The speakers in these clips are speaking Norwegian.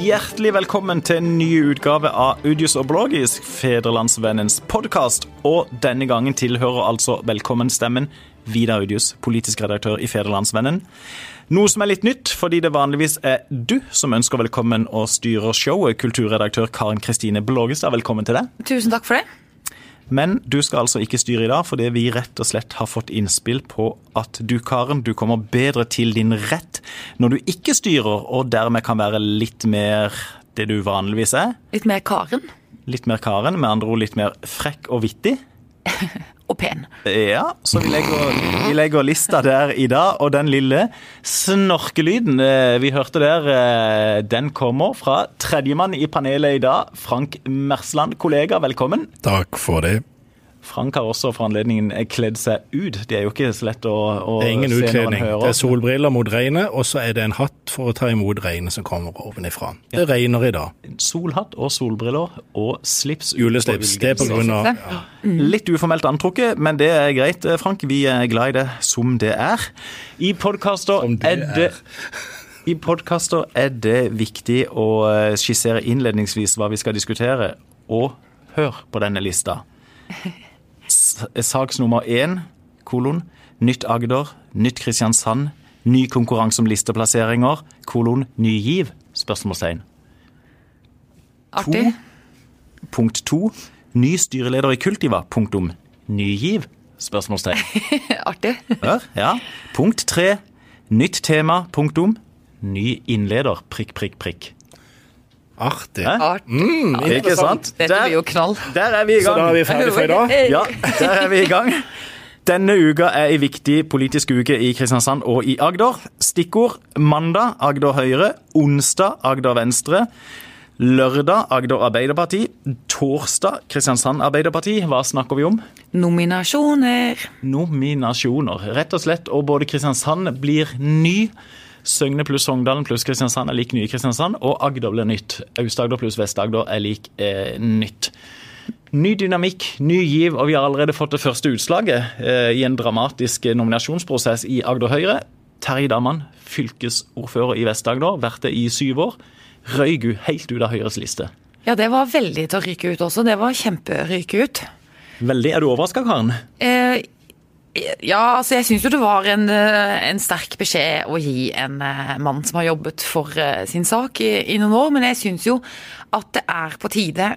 Hjertelig velkommen til en ny utgave av Udius og Blogisk, Federlandsvennens podkast. Og denne gangen tilhører altså velkommenstemmen Vidar Udius, politisk redaktør i Federlandsvennen. Noe som er litt nytt, fordi det vanligvis er du som ønsker velkommen og styrer showet. Kulturredaktør Karen Kristine Blågestad, velkommen til deg. Tusen takk for det. Men du skal altså ikke styre i dag, fordi vi rett og slett har fått innspill på at du, Karen, du kommer bedre til din rett når du ikke styrer, og dermed kan være litt mer det du vanligvis er. Litt mer Karen. Litt mer Karen, med andre ord litt mer frekk og vittig. og pen. Ja, så vi legger, vi legger, lista der i dag. Og den lille snorkelyden eh, vi hørte der, eh, den kommer fra tredjemann i panelet i dag. Frank Mersland, kollega, velkommen. Takk for det. Frank har også for anledningen kledd seg ut. Det er jo ikke så lett å, å Det er ingen utkledning. Det er solbriller mot regnet, og så er det en hatt for å ta imot regnet som kommer ovenifra. Det regner i dag. Solhatt og solbriller og slips. Juleslips. Det er på grunn av ja. Litt uformelt antrukket, men det er greit, Frank. Vi er glad i det som det er. I podkaster er det i podkaster er det viktig å skissere innledningsvis hva vi skal diskutere, og hør på denne lista saksnummer én, kolon, nytt Agder, nytt Kristiansand, ny konkurranse om listeplasseringer, kolon, ny giv? Spørsmålstegn. Artig. To, punkt to, ny styreleder i Kultiva, punktum. Ny giv? Spørsmålstegn. Artig. Hør, ja. Punkt tre, nytt tema, punktum. Ny innleder, prikk, prikk, prikk. Artig. Mm, ikke sant? Dette blir jo knall. Der er vi i gang. Så da er vi ferdige for i dag? Ja, der er vi i gang. Denne uka er en viktig politisk uke i Kristiansand og i Agder. Stikkord mandag Agder Høyre, onsdag Agder Venstre. Lørdag Agder Arbeiderparti. Torsdag Kristiansand Arbeiderparti. Hva snakker vi om? Nominasjoner. Nominasjoner, rett og slett. Og både Kristiansand blir ny. Søgne pluss Sogndalen pluss Kristiansand er lik nye Kristiansand, og Agder blir nytt. Aust-Agder pluss Vest-Agder er lik eh, nytt. Ny dynamikk, ny giv, og vi har allerede fått det første utslaget eh, i en dramatisk nominasjonsprosess i Agder Høyre. Terje Damman, fylkesordfører i Vest-Agder, vært det i syv år, røyk hun helt ut av Høyres liste. Ja, det var veldig til å ryke ut også. Det var kjemperyke ut. Veldig. Er du overraska, Karen? Eh, ja, altså jeg syns jo det var en, en, sterk beskjed å gi en mann som har jobbet for sin sak i, i noen år, men jeg syns jo at det er på tide,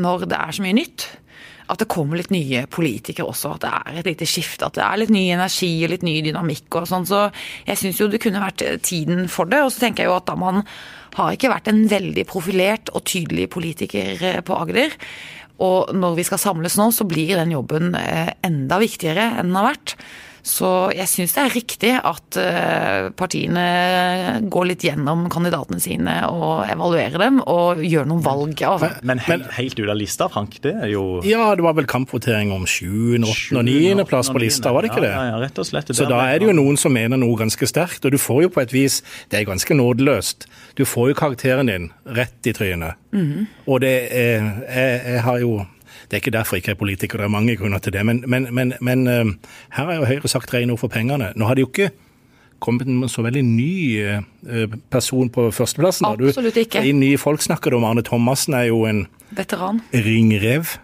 når det er så mye nytt, at det kommer litt nye politikere også. At det er et lite skifte. At det er litt ny energi og litt ny dynamikk og sånn. Så jeg syns jo det kunne vært tiden for det. Og så tenker jeg jo at da man har ikke vært en veldig profilert og tydelig politiker på Agder. Og når vi skal samles nå, så blir den jobben enda viktigere enn den har vært. Så jeg syns det er riktig at partiene går litt gjennom kandidatene sine og evaluerer dem, og gjør noen valg. Av. Men, men helt, ut av lista, Frank? Det er jo Ja, det var vel kampvotering om 7., 8. og 9. plass på lista, var det ikke det? Ja, ja, rett og slett. Så da er det jo noen som mener noe ganske sterkt, og du får jo på et vis Det er ganske nådeløst. Du får jo karakteren din rett i trynet. Mm. Og det er jeg, jeg har jo det er ikke derfor jeg ikke er politiker, det er mange grunner til det. Men, men, men, men uh, her har jo Høyre sagt rene ord for pengene. Nå har de jo ikke kommet en så veldig ny uh, person på førsteplassen. Absolutt ikke. I nye folk snakker du om. Arne Thomassen er jo en Veteran. ringrev.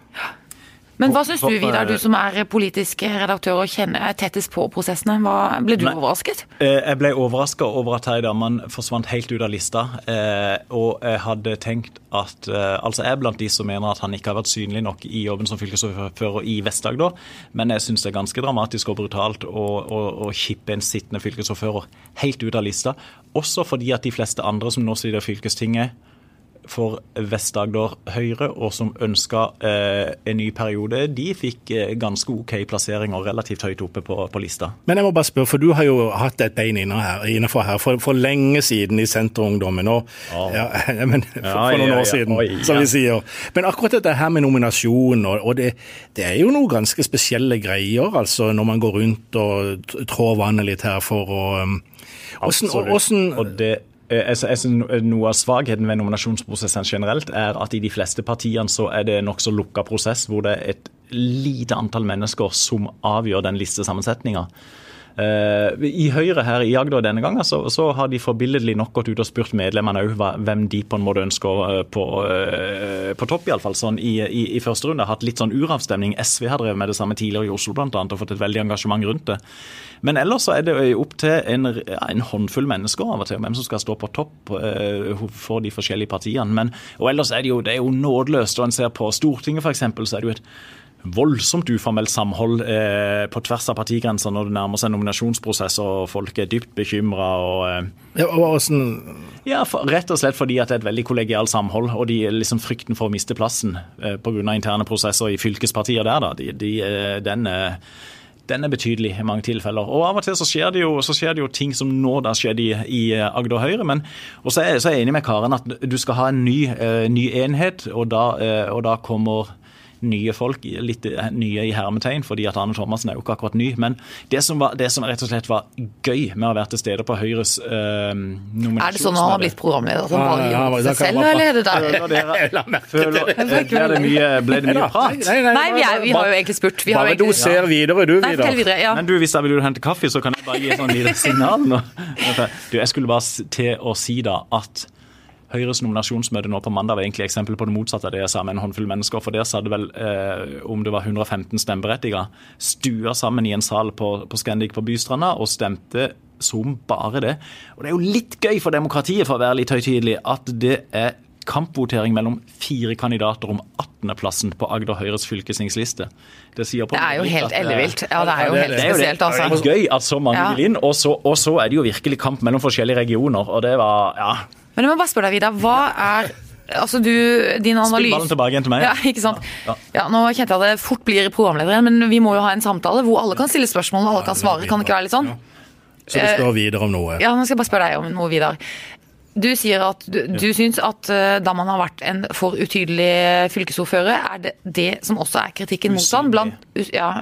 Men hva syns du, Vidar, du som er politisk redaktør og kjenner, er tettest på prosessene. Hva, ble du Nei. overrasket? Jeg ble overraska over at Terje Damman forsvant helt ut av lista. Og jeg hadde tenkt at Altså, jeg er blant de som mener at han ikke har vært synlig nok i jobben som fylkesordfører i Vest-Agder, men jeg syns det er ganske dramatisk og brutalt å, å, å kippe en sittende fylkesordfører helt ut av lista. Også fordi at de fleste andre som nå sitter i fylkestinget, for Vest-Agder Høyre, og som ønska eh, en ny periode, de fikk eh, ganske OK plasseringer relativt høyt oppe på, på, lista. Men jeg må bare spørre, for du har jo hatt et bein innenfor her for, for lenge siden i Senterungdommen. Og, ja. ja, men, for, for noen år siden, Oi, som vi sier. Men akkurat dette her med nominasjon, og, og det, det, er jo noen ganske spesielle greier, altså når man går rundt og trår vannet litt her for å um, Absolutt. Hvordan, og det noe av svakheten ved nominasjonsprosessen generelt er at i de fleste partiene så er det nokså lukka prosess, hvor det er et lite antall mennesker som avgjør den listesammensetninga. Uh, I Høyre her i Agder denne gangen så, så har de forbilledlig nok gått ut og spurt medlemmene òg hvem de på en måte ønsker på, uh, på topp, iallfall sånn i, i, i, første runde. Hatt litt sånn uravstemning. SV har drevet med det samme tidligere i Oslo annet, og fått et veldig engasjement rundt det. Men ellers så er det opp til en, en håndfull mennesker av og til hvem som skal stå på topp for de forskjellige partiene. Men, og ellers er det jo, det er jo nådeløst. Og en ser på Stortinget f.eks., så er det jo et voldsomt uformelt samhold eh, på tvers av partigrenser når det nærmer seg nominasjonsprosess og folk er dypt bekymra. Eh, ja, ja, rett og slett fordi at det er et veldig kollegialt samhold. Og de, liksom frykten for å miste plassen eh, pga. interne prosesser i fylkespartier der, da, de, de, eh, den, eh, den er betydelig i mange tilfeller. Og Av og til så skjer det jo, skjer det jo ting som nå da skjedde i, i Agder Høyre. men og så er, så er jeg enig med Karen at du skal ha en ny, uh, ny enhet, og da, og da kommer nye folk, litt nye i hermetegn, fordi at Arne Thomassen er jo ikke akkurat ny. Men det som, var, det som rett og slett var gøy med å være til stede på Høyres øh, nominasjon Er det sånn at han har blitt programleder som ja, ja, seg selv, eller er det der? Ble det mye, ble det mye prat? Nei, nei, nei vi, er, vi, har jo egentlig spurt. Vi bare doser videre, du, Vidar. Videre, ja. Men du, hvis jeg vil hente kaffe, så kan jeg bare gi et sånn lite signal nå. Du, jeg skulle bare til å si da at Høyres nominasjonsmøte nå på mandag var egentlig eksempel på det motsatte av det jeg sa med en håndfull mennesker. For der sa det vel, eh, om det var 115 stemmeberettigede, stua sammen i en sal på, på Scandic på Bystranda og stemte som bare det. Og det er jo litt gøy for demokratiet, for å være litt høytidelig, at det er kampvotering mellom fire kandidater om 18.-plassen på Agder Høyres fylkestingsliste. Det, det, er jo helt ellevilt. Ja, det er jo helt spesielt, altså. Det er gøy at så mange ja. vil inn, og så, og så, er det jo virkelig kamp mellom forskjellige regioner. og det var, ja, men jeg må bare spørre deg, Vidar. Hva er Altså du, din analyse Spill ballen tilbake igjen til meg. Ja, ikke sant? Ja, ja. ja, Nå kjente jeg at det fort blir programlederen, men vi må jo ha en samtale hvor alle kan stille spørsmål og alle kan svare. Kan det ikke være litt sånn? Så du spør videre om noe? Ja, nå skal jeg bare spørre deg om noe, Vidar. Du sier at du, du syns at uh, da man har vært en for utydelig fylkesordfører, er det det som også er kritikken mot han? Blant, ja,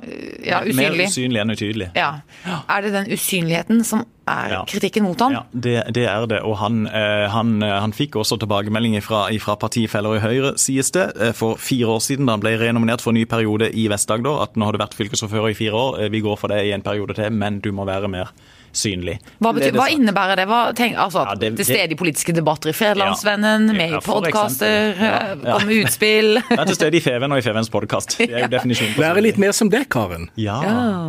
ja, usynlig. Mer usynlig enn utydelig. Ja. Er det den usynligheten som er ja. kritikken mot han? Ja, det, det, er det. Og han, eh, han, eh, han fikk også tilbakemeldinger fra, fra, partifeller i Høyre, sies det, for fire år siden da han ble renominert for en ny periode i Vest-Agder. At nå har du vært fylkesordfører i fire år, vi går for det i en periode til, men du må være mer synlig. Hva, betyr, hva innebærer det? Hva, tenk, altså, ja, det, Til stede i politiske debatter i Federlandsvennen, ja, med i podkaster, ja, med utspill Ja, til stede i Feven og i Fevens podkast. Det er jo definisjonen Være litt mer som det, Karen. Ja.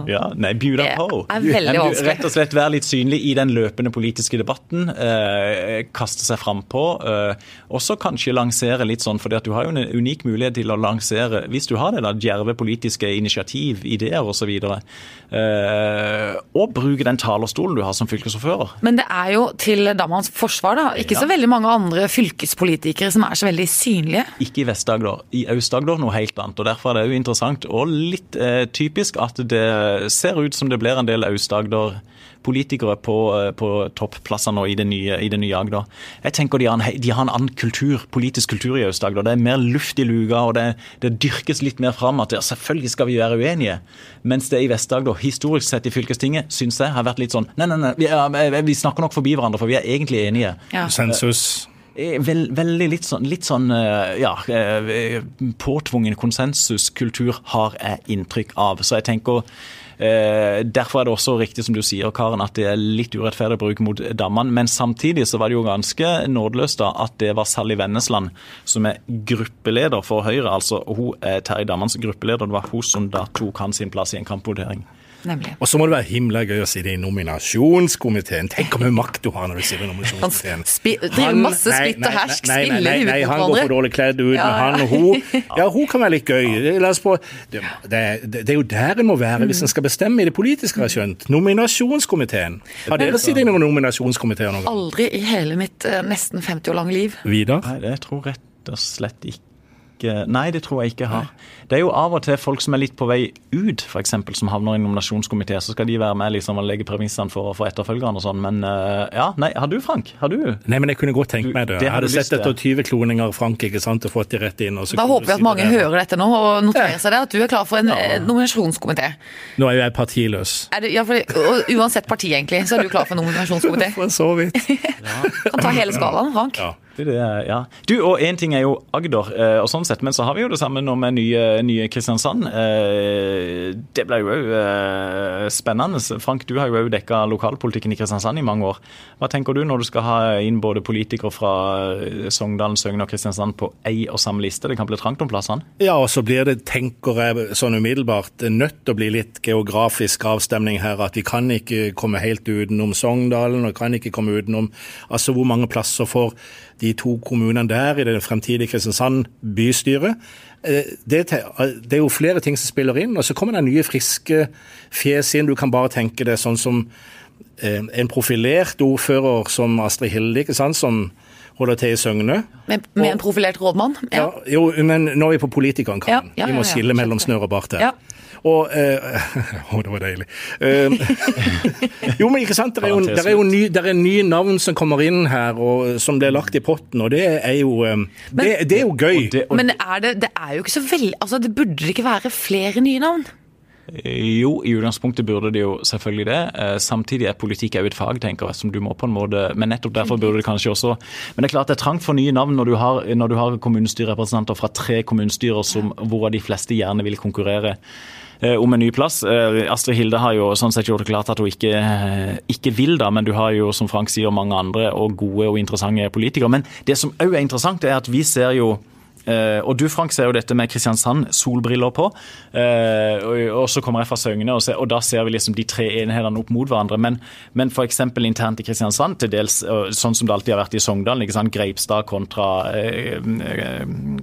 ja. Nei, deg på. Rett og slett være litt synlig i den løpende politiske debatten. Eh, kaste seg frampå. Eh, også kanskje lansere litt sånn, for du har jo en unik mulighet til å lansere, hvis du har det, da, djerve politiske initiativ, ideer osv. Eh, og bruke den talerstolen talerstolen du har som fylkesordfører. Men det er jo til Damans forsvar, da. Ikke ja. så veldig mange andre fylkespolitikere som er så veldig synlige. Ikke i Vest-Agder. I Aust-Agder noe helt annet. og Derfor er det jo interessant og litt eh, typisk at det ser ut som det blir en del Aust-Agder politikere på, eh, på topplasser nå i det nye, i det nye Agder. Jeg tenker de har, en, de har en annen kultur, politisk kultur i Aust-Agder. Det er mer luft i luga, og det, det dyrkes litt mer fram at ja, selvfølgelig skal vi være uenige. Mens det i Vest-Agder, historisk sett i fylkestinget, syns jeg har vært litt sånn Nei, nei, nei, vi, vi, snakker nok forbi hverandre, for vi er egentlig enige. Ja. Sensus. Eh, vel, veldig litt sånn, litt sånn eh, ja, påtvungen konsensuskultur har jeg inntrykk av. Så jeg tenker Eh, derfor er det også riktig som du sier, Karen, at det er litt urettferdig bruk mot damene. Men samtidig så var det jo ganske nådeløst da at det var Sally Vennesland som er gruppeleder for Høyre. Altså hun er Terje Dammans gruppeleder. Det var hun som da tok hans plass i en kampvotering. Nemlig. Og så må det være himla gøy å sitte i nominasjonskomiteen. Tenk hvor mye makt du har når du sitter i nominasjonskomiteen. Driver masse splitt og hersk, spiller i huet på hverandre. Han går for dårlig kledd ut, ja. men han og hun Ja, hun kan være litt gøy. La oss på det, det, det, er jo der en må være hvis en skal bestemme i det politiske, har jeg skjønt. Nominasjonskomiteen. Har dere sittet i noen nominasjonskomiteer noen gang? Aldri i hele mitt eh, nesten 50 år lange liv. Vidar? Nei, det tror jeg rett og slett ikke ikke Nei, det tror jeg ikke jeg har. Det er jo av og til folk som er litt på vei ut, f.eks. som havner i en nominasjonskomité. Så skal de være med liksom og legge premissene for, for etterfølgerne og sånn. Men uh, ja, nei. Har du, Frank? Har du? Nei, men jeg kunne godt tenkt meg det. Jeg hadde sett etter 20 kloninger av Frank ikke sant, og fått de rett inn. da håper vi at mange det. hører dette nå og noterer seg det, at du er klar for en ja. nominasjonskomité. Nå er jo jeg partiløs. Det, ja, for, uansett parti, egentlig, så er du klar for en nominasjonskomité. for så vidt. kan ta hele skalaen, Frank. Ja. Det, det, ja. Du, og Én ting er jo Agder, eh, og sånn sett, men så har vi jo det samme nå med nye, nye Kristiansand. Eh, det ble jo òg eh, spennende. Frank, du har jo òg dekka lokalpolitikken i Kristiansand i mange år. Hva tenker du når du skal ha inn både politikere fra Sogndalen, Søgne og Kristiansand på ei og samme liste? Det kan bli trangt om plassene? Ja, og så blir det, tenker jeg sånn umiddelbart, nødt til å bli litt geografisk avstemning her. At vi kan ikke komme helt utenom Sogndalen, og kan ikke komme utenom altså hvor mange plasser får de to kommunene der i det fremtidige Kristiansand bystyre. Eh, det, det, er jo flere ting som spiller inn, og så kommer det nye, friske fjes inn. Du kan bare tenke det sånn som eh, en profilert ordfører som Astrid Hilde, ikke sant, som holder til i Søgne. Med, med en profilert rådmann? Ja. ja. jo, men nå er vi på politikeren, kan. Ja, ja, vi må skille mellom snørr og bart her. Og eh, Å, det var deilig. Eh, jo, men ikke sant. Det er jo, det er jo ny, det er nye navn som kommer inn her, og som blir lagt i potten, og det er jo, det, det, det er jo gøy. Men er det, det er jo ikke så veldig Altså, det burde ikke være flere nye navn? Jo, i utgangspunktet burde det jo selvfølgelig det. Samtidig er politikk jo et fag, tenker jeg, som du må på en måte Men nettopp derfor burde det kanskje også Men det er klart det er trangt for nye navn når du har, når du har kommunestyrerepresentanter fra tre kommunestyrer som, hvor de fleste gjerne vil konkurrere Eh, om en ny plass. Eh, Astrid Hilde har jo sånn sett gjort det klart at hun ikke, eh, ikke vil da, men du har jo som Frank sier mange andre og gode og interessante politikere. Men det som òg er interessant, er at vi ser jo Uh, og du Frank ser jo dette med Kristiansand, solbriller på. Uh, og, og, så kommer jeg fra Søgne, og, og, da ser vi liksom de tre enhetene opp mot hverandre. Men, men f.eks. internt i Kristiansand, til dels uh, sånn som det alltid har vært i Sogndal, Greipstad kontra,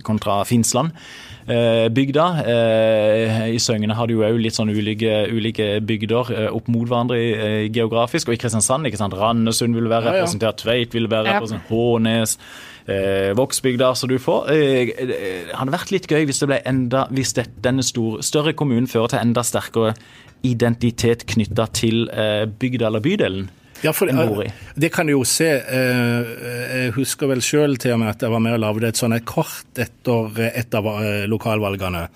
kontra Finnsland. Eh, bygda. Eh, I Søgne har du jo òg litt sånn ulike, ulike bygder eh, opp mot hverandre geografisk. Og i Kristiansand, ikke sant. Randesund vil være representert, Tveit vil være representert, Hånes. Eh, Vågsbygda. som du får eh, Det hadde vært litt gøy hvis det enda, hvis det, denne store, større kommunen fører til enda sterkere identitet knytta til eh, bygda eller bydelen. Ja, for det, det kan du jo se. Eh, jeg husker vel sjøl til og med at jeg var med og lagde et sånt kart etter et av eh, lokalvalgene.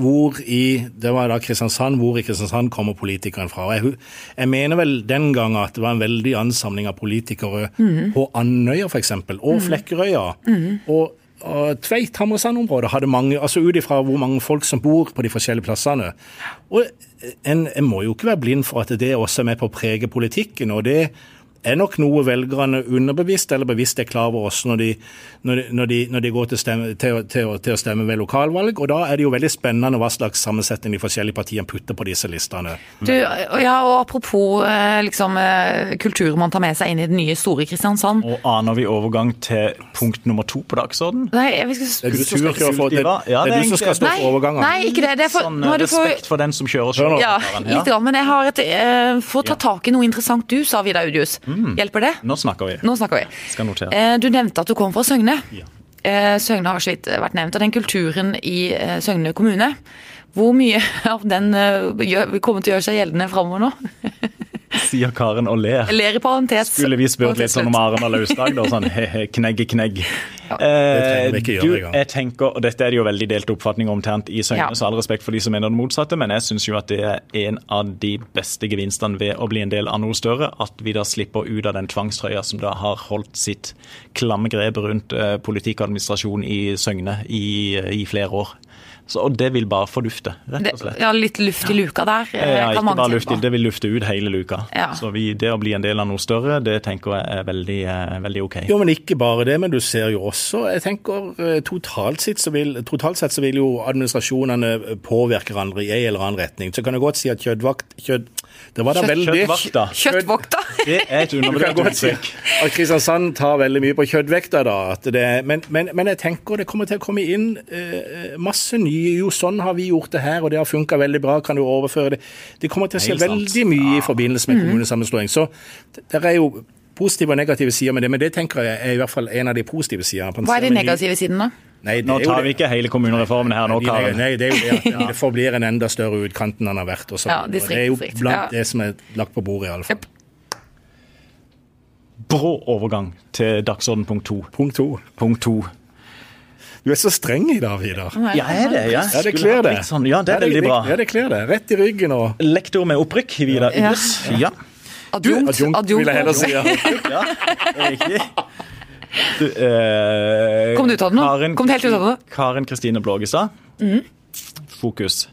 Hvor i Det var da Kristiansand. Hvor i Kristiansand kommer politikeren fra? Jeg, jeg, mener vel den gang at det var en veldig ansamling av politikere mm. på Andøya f.eks. og mm. Flekkerøya. Mm. og Tveit Hamresand-området hadde mange, altså ut ifra hvor mange folk som bor på de forskjellige plassene. Og en, en, må jo ikke være blind for at det også er med på å prege politikken. og det er nok noe velgerne underbevisst eller bevisst er klar over også når de, når de, når de, når de går til, stemme, til, til, til, å stemme ved lokalvalg. og Da er det jo veldig spennende hva slags sammensetning de forskjellige partiene putter på disse listene. Du, ja, og Apropos eh, liksom, eh, kultur man tar med seg inn i den nye store Kristiansand. Og Aner vi overgang til punkt nummer to på dagsorden? Nei, jeg skal... Er du skal skal få, det, det, er du som skal stå for overgangen? Nei, ikke det. det er for, sånn respekt for den som kjører sjøl. Ja, litt, ja. men jeg har et, for å ta tak i noe interessant du sa, Vidar Audius. Mm. Hjelper det? Nå snakker vi. Nå snakker vi. Eh, du nevnte at du kom fra Søgne. Ja. Eh, Søgne har så vidt vært nevnt. Og den kulturen i eh, Søgne kommune, hvor mye av den kommer til å gjøre seg gjeldende framover nå? Sier Karen og ler. Ler i parentes. Skulle vi spurt litt sånn om Arendal og Lausdag, da? Sånn he-he, knegge, knegg. Ja. Eh, du, jeg tenker, og Dette er det jo veldig delt oppfatning om internt i Søgne, ja. så all respekt for de som mener det motsatte, men jeg syns jo at det er en av de beste gevinstene ved å bli en del av noe større, at vi da slipper ut av den tvangstrøya som da har holdt sitt klamme grep rundt eh, politikk og administrasjon i Søgne i, i flere år. Så, og det vil bare fordufte, rett og slett. ja, litt luft i luka der. Ja, ikke bare luft, det vil lufte ut hele luka. Ja. Så vi, det å bli en del av noe større, det tenker jeg er veldig, eh, veldig OK. Jo, men ikke bare det, men du ser jo også jeg tenker eh, Totalt sett så vil, totalt sett så vil jo administrasjonene påvirke hverandre i en eller annen retning. Så kan jeg godt si at kjøttvakt, kjøtt, det var da veldig Kjøttvakta. Kjøttvokta. Det er et undervurdert uttrykk. At Kristiansand tar veldig mye på kjøttvekta, da. Det, men, men, men, jeg tenker det kommer til å komme inn eh, masse nye Jo, sånn har vi gjort det her, og det har funka veldig bra, kan du overføre det? Det kommer til å skje veldig mye i forbindelse med kommunesammenslåing. Så det er jo positive og negative sider med det, men det tenker jeg er i hvert fall en av de positive sidene. Hva er de negative sidene, da? Nei, nå tar vi ikke hele kommunereformen her nå, Karen. Nei, det er jo det at det forblir en enda større utkant enn den har vært. Også. Ja, det er jo blant ja. det som er lagt på bordet, i alle fall. Yep. Brå overgang til dagsorden punkt to. Punkt to. Punkt to. Du er så streng i dag, Vidar. Ja, er det? Ja, ja det kler det. Sånn. Ja, det er veldig bra. Ja, det kler det. Rett i ryggen og Lektor med opprykk, Vidar Ylles. Ja. Adjunkt, adjunkt, vil jeg heller si. Ja. ja, riktig. Du, eh, Kom du ut av det nå? Karen- Kom du helt ut av det? Karen Kristine Blågestad. Fokus.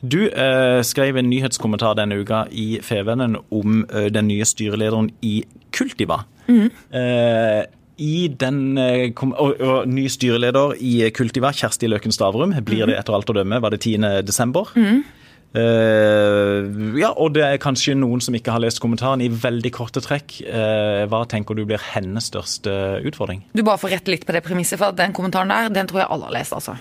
Du eh, skrev en nyhetskommentar denne uka i Fevennen om eh, den nye styrelederen i Kultiva. Eh, i den, eh, kom, og, og Ny styreleder i Kultiva, Kjersti Løken Stavrum, blir det etter alt å dømme, var det 10. desember. Eh, ja, og det er kanskje noen som ikke har lest kommentaren. I veldig korte trekk, eh, hva tenker du blir hennes største utfordring? Du bare får rette litt på det premisset, for den kommentaren der, den tror jeg alle har lest, altså.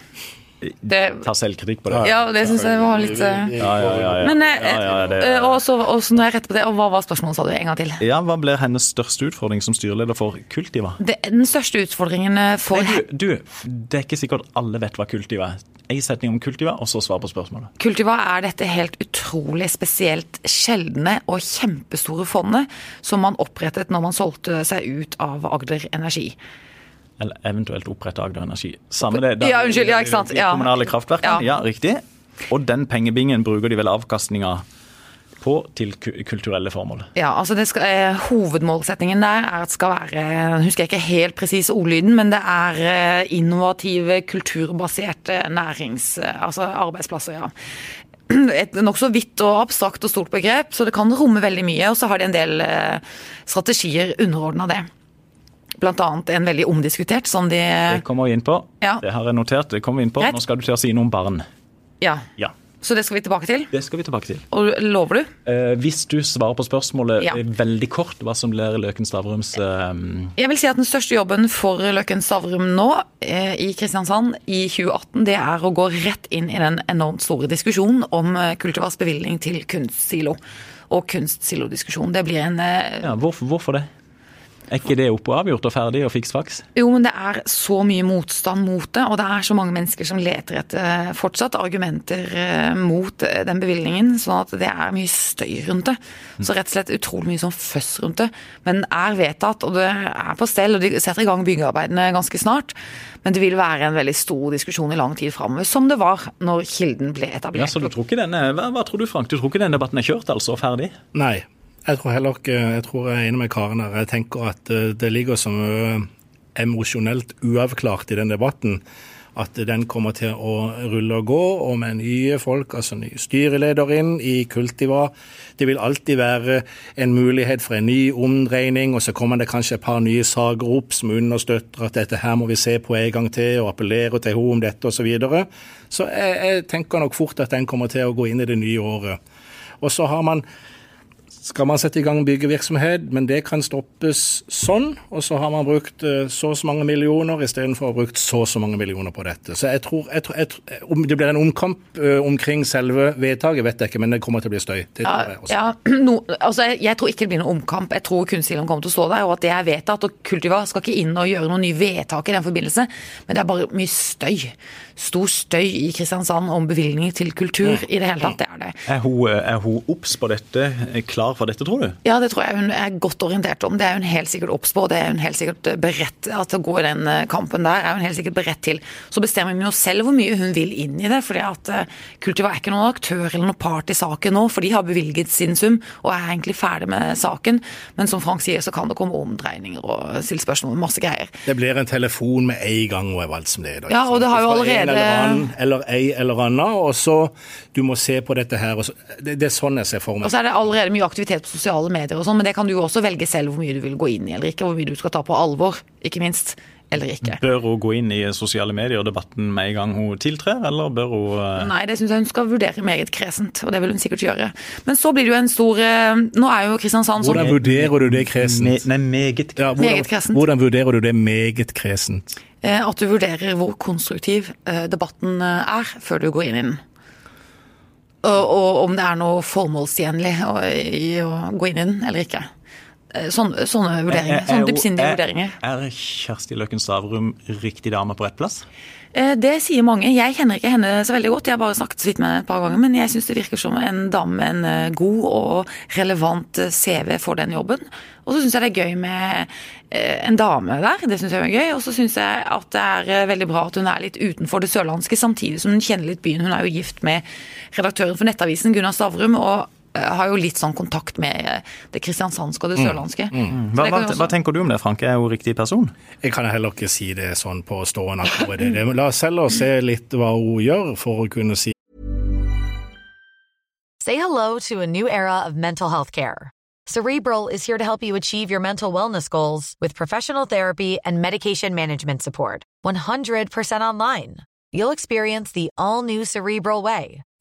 Det, Ta selvkritikk på det. ja, det syns jeg var litt Ja, og så nå er jeg rett på det, og hva var spørsmålet, sa du en gang til? ja, Hva blir hennes største utfordring som styreleder for Kultiva? Det, den største utfordringen eh, for Nei, du, du, det er ikke sikkert alle vet hva Kultiva er. En setning om Kultiva, og så svar på spørsmålet. Kultiva er dette helt utrolig spesielt sjeldne og kjempestore fondet som man opprettet når man solgte seg ut av Agder Energi. Eller eventuelt opprette Agder Energi. Samme det. da- Ja, unnskyld, ja, ikke sant, ja. Kommunale kraftverkene. Ja. Ja. riktig. Og den pengebingen bruker de vel avkastninga på til kulturelle formål. Ja, altså det skal, eh, Hovedmålsettingen der er at skal være jeg husker jeg ikke helt presis ordlyden, men det er eh, innovative, kulturbaserte nærings... eh, altså arbeidsplasser, ja. Et nokså vidt og abstrakt og stort begrep, så det kan romme veldig mye. Og så har de en del eh, strategier underordna det. Annet en veldig omdiskutert, som de Det kommer vi inn på. Ja. Det har jeg notert. det kommer vi inn på. Nå skal du til å si noe om barn. Ja. Ja, Så det skal vi tilbake til. det skal vi tilbake til. Og lover du? Eh, hvis du svarer på spørsmålet Ja. eh, veldig kort, hva som blir Løken Stavrums eh, Jeg vil si at Den største jobben for Løken Stavrum nå eh, i Kristiansand i 2018, det er å gå rett inn i den enormt store diskusjonen om Kulturvars bevilgning til kunstsilo. Og kunstsilodiskusjon. Det blir en eh, ja, hvorfor, hvorfor det? Er ikke det oppe og avgjort og ferdig og fiks faks? Jo, men det er så mye motstand mot det, og det er så mange mennesker som leter etter eh, fortsatt argumenter eh, mot eh, den bevilgningen, sånn at det er mye støy rundt det. Så rett og slett utrolig mye sånn føss rundt det. Men den er vedtatt, og det er på stell, og de setter i gang byggearbeidene ganske snart. Men det vil være en veldig stor diskusjon i lang tid framover, som det var når Kilden ble etablert. Ja, så du tror ikke denne, hva, hva tror du, Frank? Du tror ikke denne debatten er kjørt, altså, og ferdig? Nei. Jeg tror heller ikke Jeg tror jeg er enig med Karen her. Jeg tenker at eh, det ligger så mye emosjonelt uavklart i den debatten at den kommer til å rulle og gå, og med nye folk, altså ny styreleder inn i Kultiva. Det vil alltid være en mulighet for en ny omdreining, og så kommer det kanskje et par nye saker opp som understøtter at dette her må vi se på en gang til, og appellere til henne om dette osv. Så, videre. så jeg, jeg tenker nok fort at den kommer til å gå inn i det nye året. Og så har man skal man sette i gang byggevirksomhet, men det kan stoppes sånn. Og så har man brukt eh, så og så mange millioner istedenfor å ha brukt så og så mange millioner på dette. Så jeg tror, jeg tror, jeg tror Om det blir en omkamp eh, omkring selve vedtaket, vet jeg ikke, men det kommer til å bli støy. Det tror jeg også. Ja, no, altså jeg tror ikke det blir noen omkamp. Jeg tror kunstsiloen kommer til å stå der, og at det er vedtatt. Og Kultiva skal ikke inn og gjøre noen nye vedtak i den forbindelse, men det er bare mye støy. Stor støy i Kristiansand om bevilgninger til kultur i det hele tatt. Det er det. Er hun, er hun obs på dette, klar for dette, tror du? Ja, det tror jeg hun er godt orientert om. Det er hun helt sikkert obs på, og det er hun helt sikkert beredt at å gå i den eh, kampen der. er hun helt sikkert beredt til. Så bestemmer hun jo selv hvor mye hun vil inn i det. fordi at eh, Kultiva er ikke noen aktør eller noen part i saken nå, for de har bevilget sin sum og er egentlig ferdig med saken. Men som Frank sier, så kan det komme omdreininger og stille spørsmål om masse greier. Det blir en telefon med en gang hun er valgt som leder. Ja, og det har jo allerede- eller, annen, eller ei eller anna, og så du må se på dette her. Og så, det, det er sånn jeg ser for meg. Og så er det allerede mye aktivitet på sosiale medier og sånn, men det kan du jo også velge selv hvor mye du vil gå inn i eller ikke, hvor mye du skal ta på alvor, ikke minst. Eller ikke. Bør hun gå inn i sosiale medier-debatten med en gang hun tiltrer, eller bør hun eh, Nei, det syns jeg hun skal vurdere meget kresent, og det vil hun sikkert gjøre. Men så blir det jo en stor eh, Nå er jo Kristiansand sånn Hvordan vurderer du det kresent? me, Nei, meget Ja, Meget kresent. hvordan vurderer du det meget kresent? eh, at du vurderer hvor konstruktiv debatten er, før du går inn i den. Og, og om det er noe formålstjenlig å, i å gå inn i den, eller ikke. Eh, Sånne, sånne vurderinger. Er- Sånne dypsindige er- vurderinger. Er Kjersti Løkken Stavrum riktig dame på rett plass? Eh, Det sier mange. Jeg kjenner ikke henne så veldig godt, jeg har bare snakket så vidt med henne et par ganger. Men jeg syns det virker som en dame med en eh, god og relevant CV for den jobben. Og så syns jeg det er gøy med en dame der, det syns jeg er gøy. Og så syns jeg at det er veldig bra at hun er litt utenfor det sørlandske, samtidig som hun kjenner litt byen. Hun er jo gift med redaktøren for Nettavisen, Gunnar Stavrum. og har jo litt sånn kontakt med eh, det kristiansandske og det sørlandske. Mm. Mm. Hva, det hva, hva tenker du om det, Frank? Er hun riktig person? Jeg kan heller ikke si det sånn på stående akkurat det. La oss heller se litt hva hun gjør for å kunne si Say hello to a new era of mental health care. Cerebral is here to help you achieve your mental wellness goals with professional therapy and medication management support. 100% online. You'll experience the all new Cerebral Way,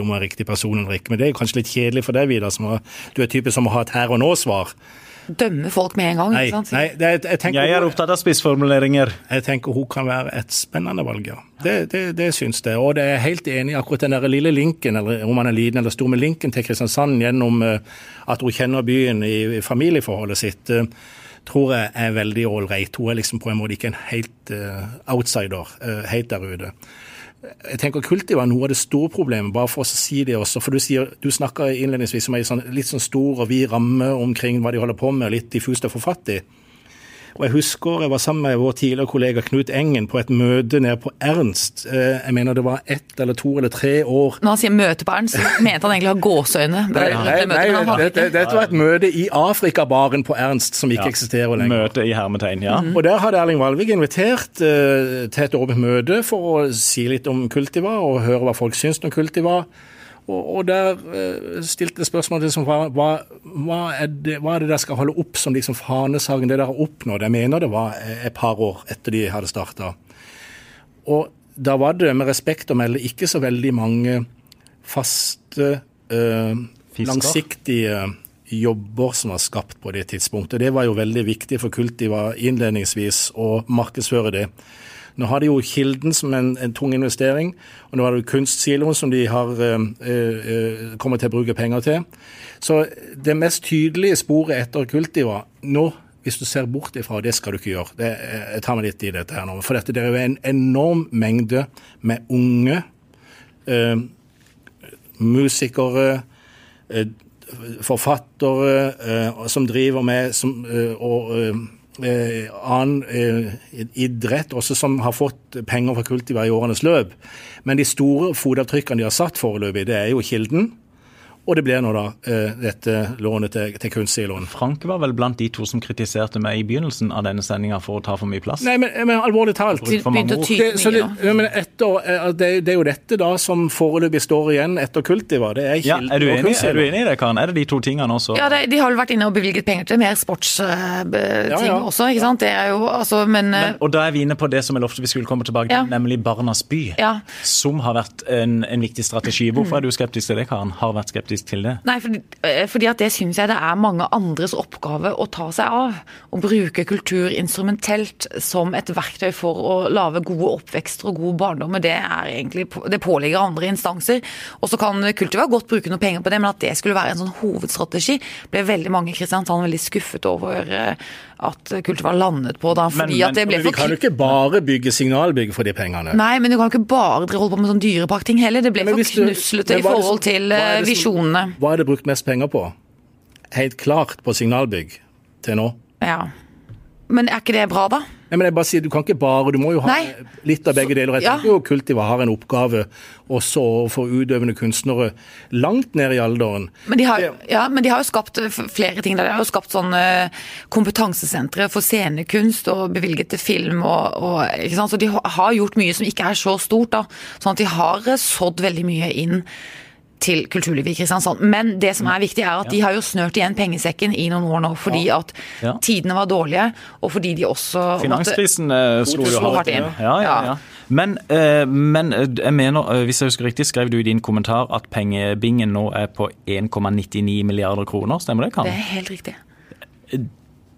Om jeg er riktig person eller ikke. Men det er kanskje litt kjedelig for deg, Vidar, som har, du er typen som må ha et her og nå-svar. Dømme folk med en gang. Nei, ikke sant? nei det, jeg, tenker, Jeg er opptatt av spissformuleringer. jeg tenker hun kan være et spennende valg, ja. Det, det, det syns jeg. Og det er helt enig i akkurat den der lille linken, eller om han er liten eller stor, med linken til Kristiansand gjennom eh, at hun kjenner byen i, familieforholdet sitt. eh, tror jeg er veldig ålreit. Hun er liksom på en måte ikke en helt eh, outsider helt der ute. Jeg tenker Kultiv var noe av det store problemet, bare for å si det også. For du, sier, du snakker innledningsvis om ei sånn, litt sånn stor og vid ramme omkring hva de holder på med, litt diffust og for fatt i. Og Jeg husker jeg var sammen med vår tidligere kollega Knut Engen på et møte nede på Ernst. Eh, Jeg mener det var ett eller to eller tre år Når han sier 'møte på Ernst', mente han egentlig å ha gåseøyne. Nei, dette, dette var et møte i Afrikabaren på Ernst som ikke eksisterer lenger. Møte i hermetegn, ja. Mhm. Og Der hadde Erling Valvik invitert uh, til et åpent møte for å si litt om Kultiva og høre hva folk syns om Kultiva. Og, og der uh, stilte spørsmålet liksom, hva, hva, er det, hva er det der skal holde opp som liksom fanesaken, det dere har oppnådd? Jeg mener det var et par år etter de hadde starta. Og da var det med respekt å melde ikke så veldig mange faste, uh, langsiktige jobber som var skapt på det tidspunktet. Det var jo veldig viktig for Kultiva innledningsvis å markedsføre det. Nå har de jo Kilden som en, en tung investering, og nå har du Kunstsiloen som de har eh, eh, kommer til å bruke penger til. Så det mest tydelige sporet etter Kultiva nå hvis du ser bort ifra, det skal du ikke gjøre. Det, jeg tar meg litt i dette her nå. For dette, det er jo en enorm mengde med unge eh, musikere, eh, forfattere eh, som driver med som, eh, og eh, annen eh, idrett, også som har fått penger fra Kultiva i årenes løp. Men de store fotavtrykkene de har satt foreløpig, det er jo Kilden. Og det blir nå da eh, dette lånet til, til kunstige lån. Frank var vel blant de to som kritiserte meg i begynnelsen av denne sendinga for å ta for mye plass. Nei, men, men alvorlig talt. Det, det, men etter, eh, det, det er jo dette da som foreløpig står igjen etter Kultiva. Det er Ja, er, du enig, er du enig i det, Karen? Er det de to tingene også? Ja, de, de har vel vært inne og bevilget penger til mer sportsting Ja, ja. også, ikke sant. Det er jo altså, men, Men, og da er vi inne på det som jeg lovte vi skulle komme tilbake til, Ja. nemlig Barnas by. Ja. Som har vært en, en viktig strategi. Hvorfor er du skeptisk til det, Karen? Har vært skeptisk til det? Nei, fordi, eh, fordi at det syns jeg det er mange andres oppgave å ta seg av. Å bruke kultur instrumentelt som et verktøy for å lage gode oppvekster og gode barndom. det er egentlig det påligger andre instanser. Og så kan Kultiva godt bruke noe penger på det, men at det skulle være en sånn hovedstrategi, ble veldig mange i Kristiansand veldig skuffet over eh, at Kultiva landet på da, fordi Men- at det ble Men vi for kan jo ikke bare bygge signalbygg for de pengene. Nei, men du kan ikke bare holde på med sånn dyreparkting heller. Det ble Men for knuslete i forhold som- til eh, som- visjonene. Hva er det brukt mest penger på? Helt klart på signalbygg til nå. Ja. Men er ikke det bra, da? Nei, men jeg bare sier, Du kan ikke bare, du må jo ha Nei. litt av begge deler. Jeg Ja. tenker jo Kultiva har en oppgave også for utøvende kunstnere langt ned i alderen. Men de har, ja, men de har jo skapt eh, flere ting. De har jo skapt sånne kompetansesentre for scenekunst og bevilget til film. og, og? Så de har gjort mye som ikke er så stort. da. Sånn at de har eh, sådd veldig mye inn til kulturlivet i Kristiansand. Men det som er viktig er at de har jo snørt igjen pengesekken i noen år nå, fordi at Ja. tidene var dårlige, og fordi de også Finanskrisen eh, slo jo hardt inn. Ja, ja, Ja. ja. Men, eh, men eh, jeg mener, hvis jeg husker riktig, skrev du i din kommentar at pengebingen nå er på 1,99 milliarder kroner. Stemmer det, Det Karen? er helt riktig.